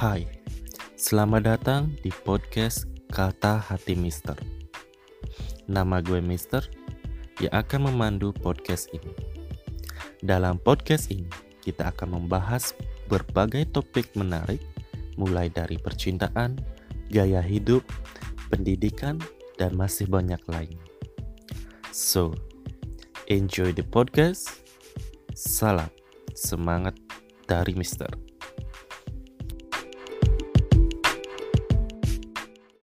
Hai, selamat datang di podcast Kata Hati Mister. Nama gue Mister yang akan memandu podcast ini. Dalam podcast ini, kita akan membahas berbagai topik menarik, mulai dari percintaan, gaya hidup, pendidikan, dan masih banyak lain. So, enjoy the podcast. Salam semangat dari Mister.